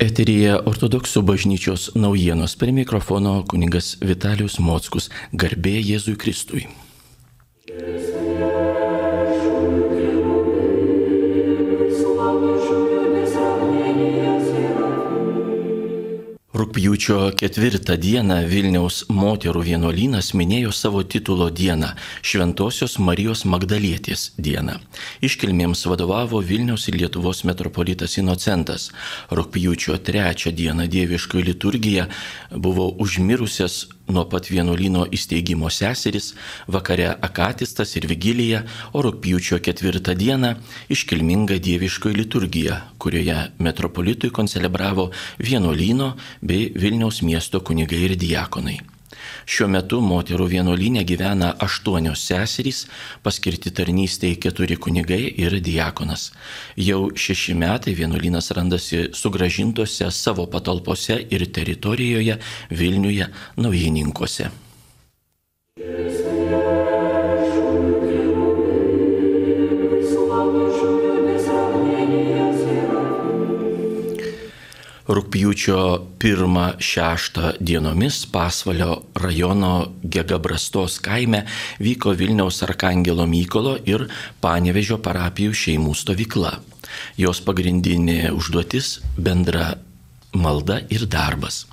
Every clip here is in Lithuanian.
Eterija ortodoksų bažnyčios naujienos prie mikrofono kuningas Vitalijus Mockus, garbė Jėzui Kristui. Rūpjūčio ketvirtą dieną Vilniaus moterų vienuolynas minėjo savo titulo dieną - Šventojios Marijos Magdalietės dieną. Iškilmėms vadovavo Vilniaus ir Lietuvos metropolitas Inocentas. Rūpjūčio trečią dieną dieviškoji liturgija buvo užmirusias nuo pat vienuolino įsteigimo seseris, vakare Akatistas ir Vigilija, o rūpjūčio ketvirtą dieną iškilminga dieviškoji liturgija, kurioje metropolitui koncelebravo vienuolino bei Vilniaus miesto kunigai ir diakonai. Šiuo metu moterų vienuolinė gyvena aštuonios seserys, paskirti tarnystėje keturi kunigai ir diakonas. Jau šeši metai vienuolynas randasi sugražintose savo patalpose ir teritorijoje Vilniuje naujininkuose. Rūpjūčio 1-6 dienomis Pasvalio rajono Gegabrastos kaime vyko Vilniaus Arkangelo Mykolo ir Panevežio parapijų šeimų stovykla. Jos pagrindinė užduotis - bendra malda ir darbas.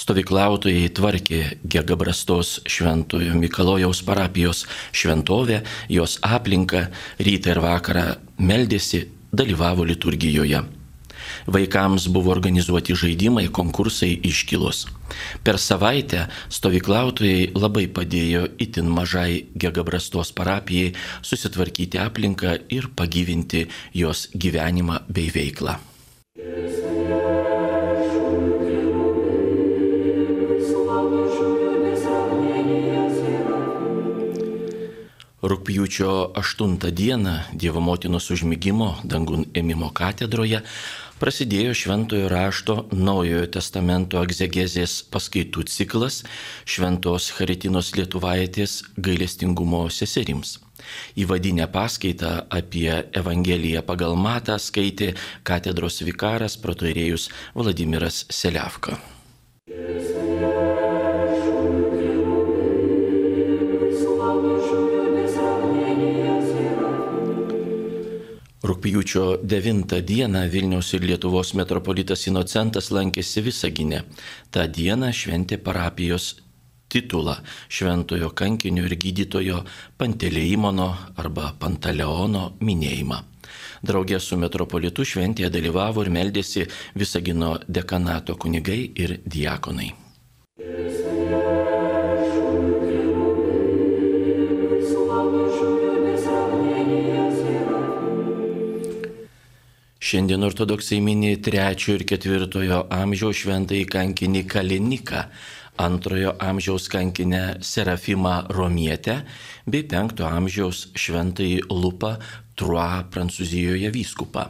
Stovyklautojai tvarkė Gegabrastos šventojo Mikalojaus parapijos šventovę, jos aplinką, rytą ir vakarą meldėsi, dalyvavo liturgijoje. Vaikams buvo organizuoti žaidimai, konkursai iškilos. Per savaitę stovyklautojai labai padėjo itin mažai Gegabrastos parapijai susitvarkyti aplinką ir pagyvinti jos gyvenimą bei veiklą. Rūpjūčio 8 dieną Dievo motinos užmygimo dangun ėmimo katedroje prasidėjo Šventojo rašto Naujojo testamento egzegezės paskaitų ciklas Šventos Haritinos Lietuvaitės gailestingumo seserims. Įvadinę paskaitą apie Evangeliją pagal Matą skaitė katedros vikaras protoirėjus Vladimiras Seliavka. Rūpjūčio 9 dieną Vilniaus ir Lietuvos metropolitas Inocentas lankėsi Visaginė. Ta diena šventė parapijos titulą šventojo kankinio ir gydytojo Panteleimono arba Pantaleono minėjimą. Draugė su metropolitu šventėje dalyvavo ir meldėsi Visagino dekanato kunigai ir diakonai. Šiandien ortodoksai mini trečiojo ir ketvirtojo amžiaus šventąjį kankinį Kaliniką, antrojo amžiaus kankinę Serafimą Romietę bei penktojo amžiaus šventąjį Lupą Trua Prancūzijoje vyskupą.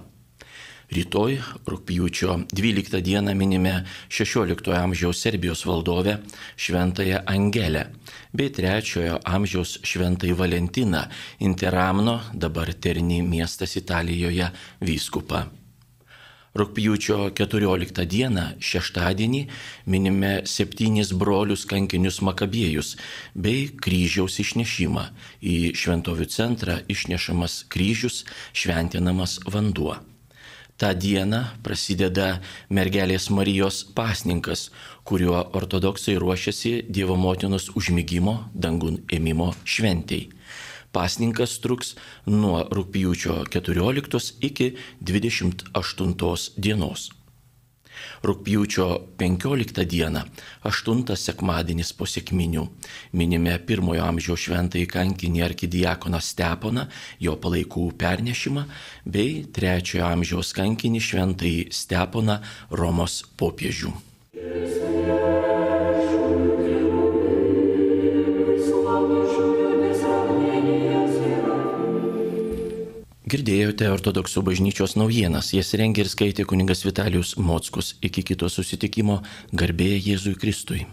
Rytoj, rūpjūčio 12 dieną minime 16 amžiaus Serbijos valdovę Šventąją Angelę bei 3 amžiaus Šventąjį Valentiną Interamno, dabar Terni miestas Italijoje, vyskupą. Rūpjūčio 14 dieną, šeštadienį, minime septynis brolius kankinius makabiejus bei kryžiaus išnešimą. Į šventovių centrą išnešamas kryžius, šventinamas vanduo. Ta diena prasideda mergelės Marijos pasninkas, kuriuo ortodoksai ruošiasi Dievo motinos užmygimo dangun ėmimo šventėjai. Pasninkas truks nuo rūpjūčio 14 iki 28 dienos. Rūpjūčio 15 dieną, 8 sekmadienis po sėkminių, minime pirmojo amžiaus šventąjį kankinį arkidiakoną Steponą, jo palaikų pernešimą, bei trečiojo amžiaus kankinį šventąjį Steponą Romos popiežių. Girdėjote ortodoksų bažnyčios naujienas, jas rengė ir skaitė kuningas Vitalijus Mockus. Iki kito susitikimo garbėje Jėzui Kristui.